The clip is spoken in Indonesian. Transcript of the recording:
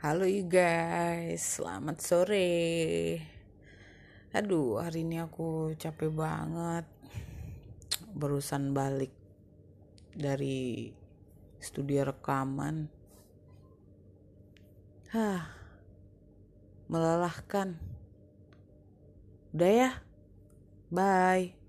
Halo you guys, selamat sore. Aduh, hari ini aku capek banget. Barusan balik dari studio rekaman. Hah, melelahkan. Udah ya, bye.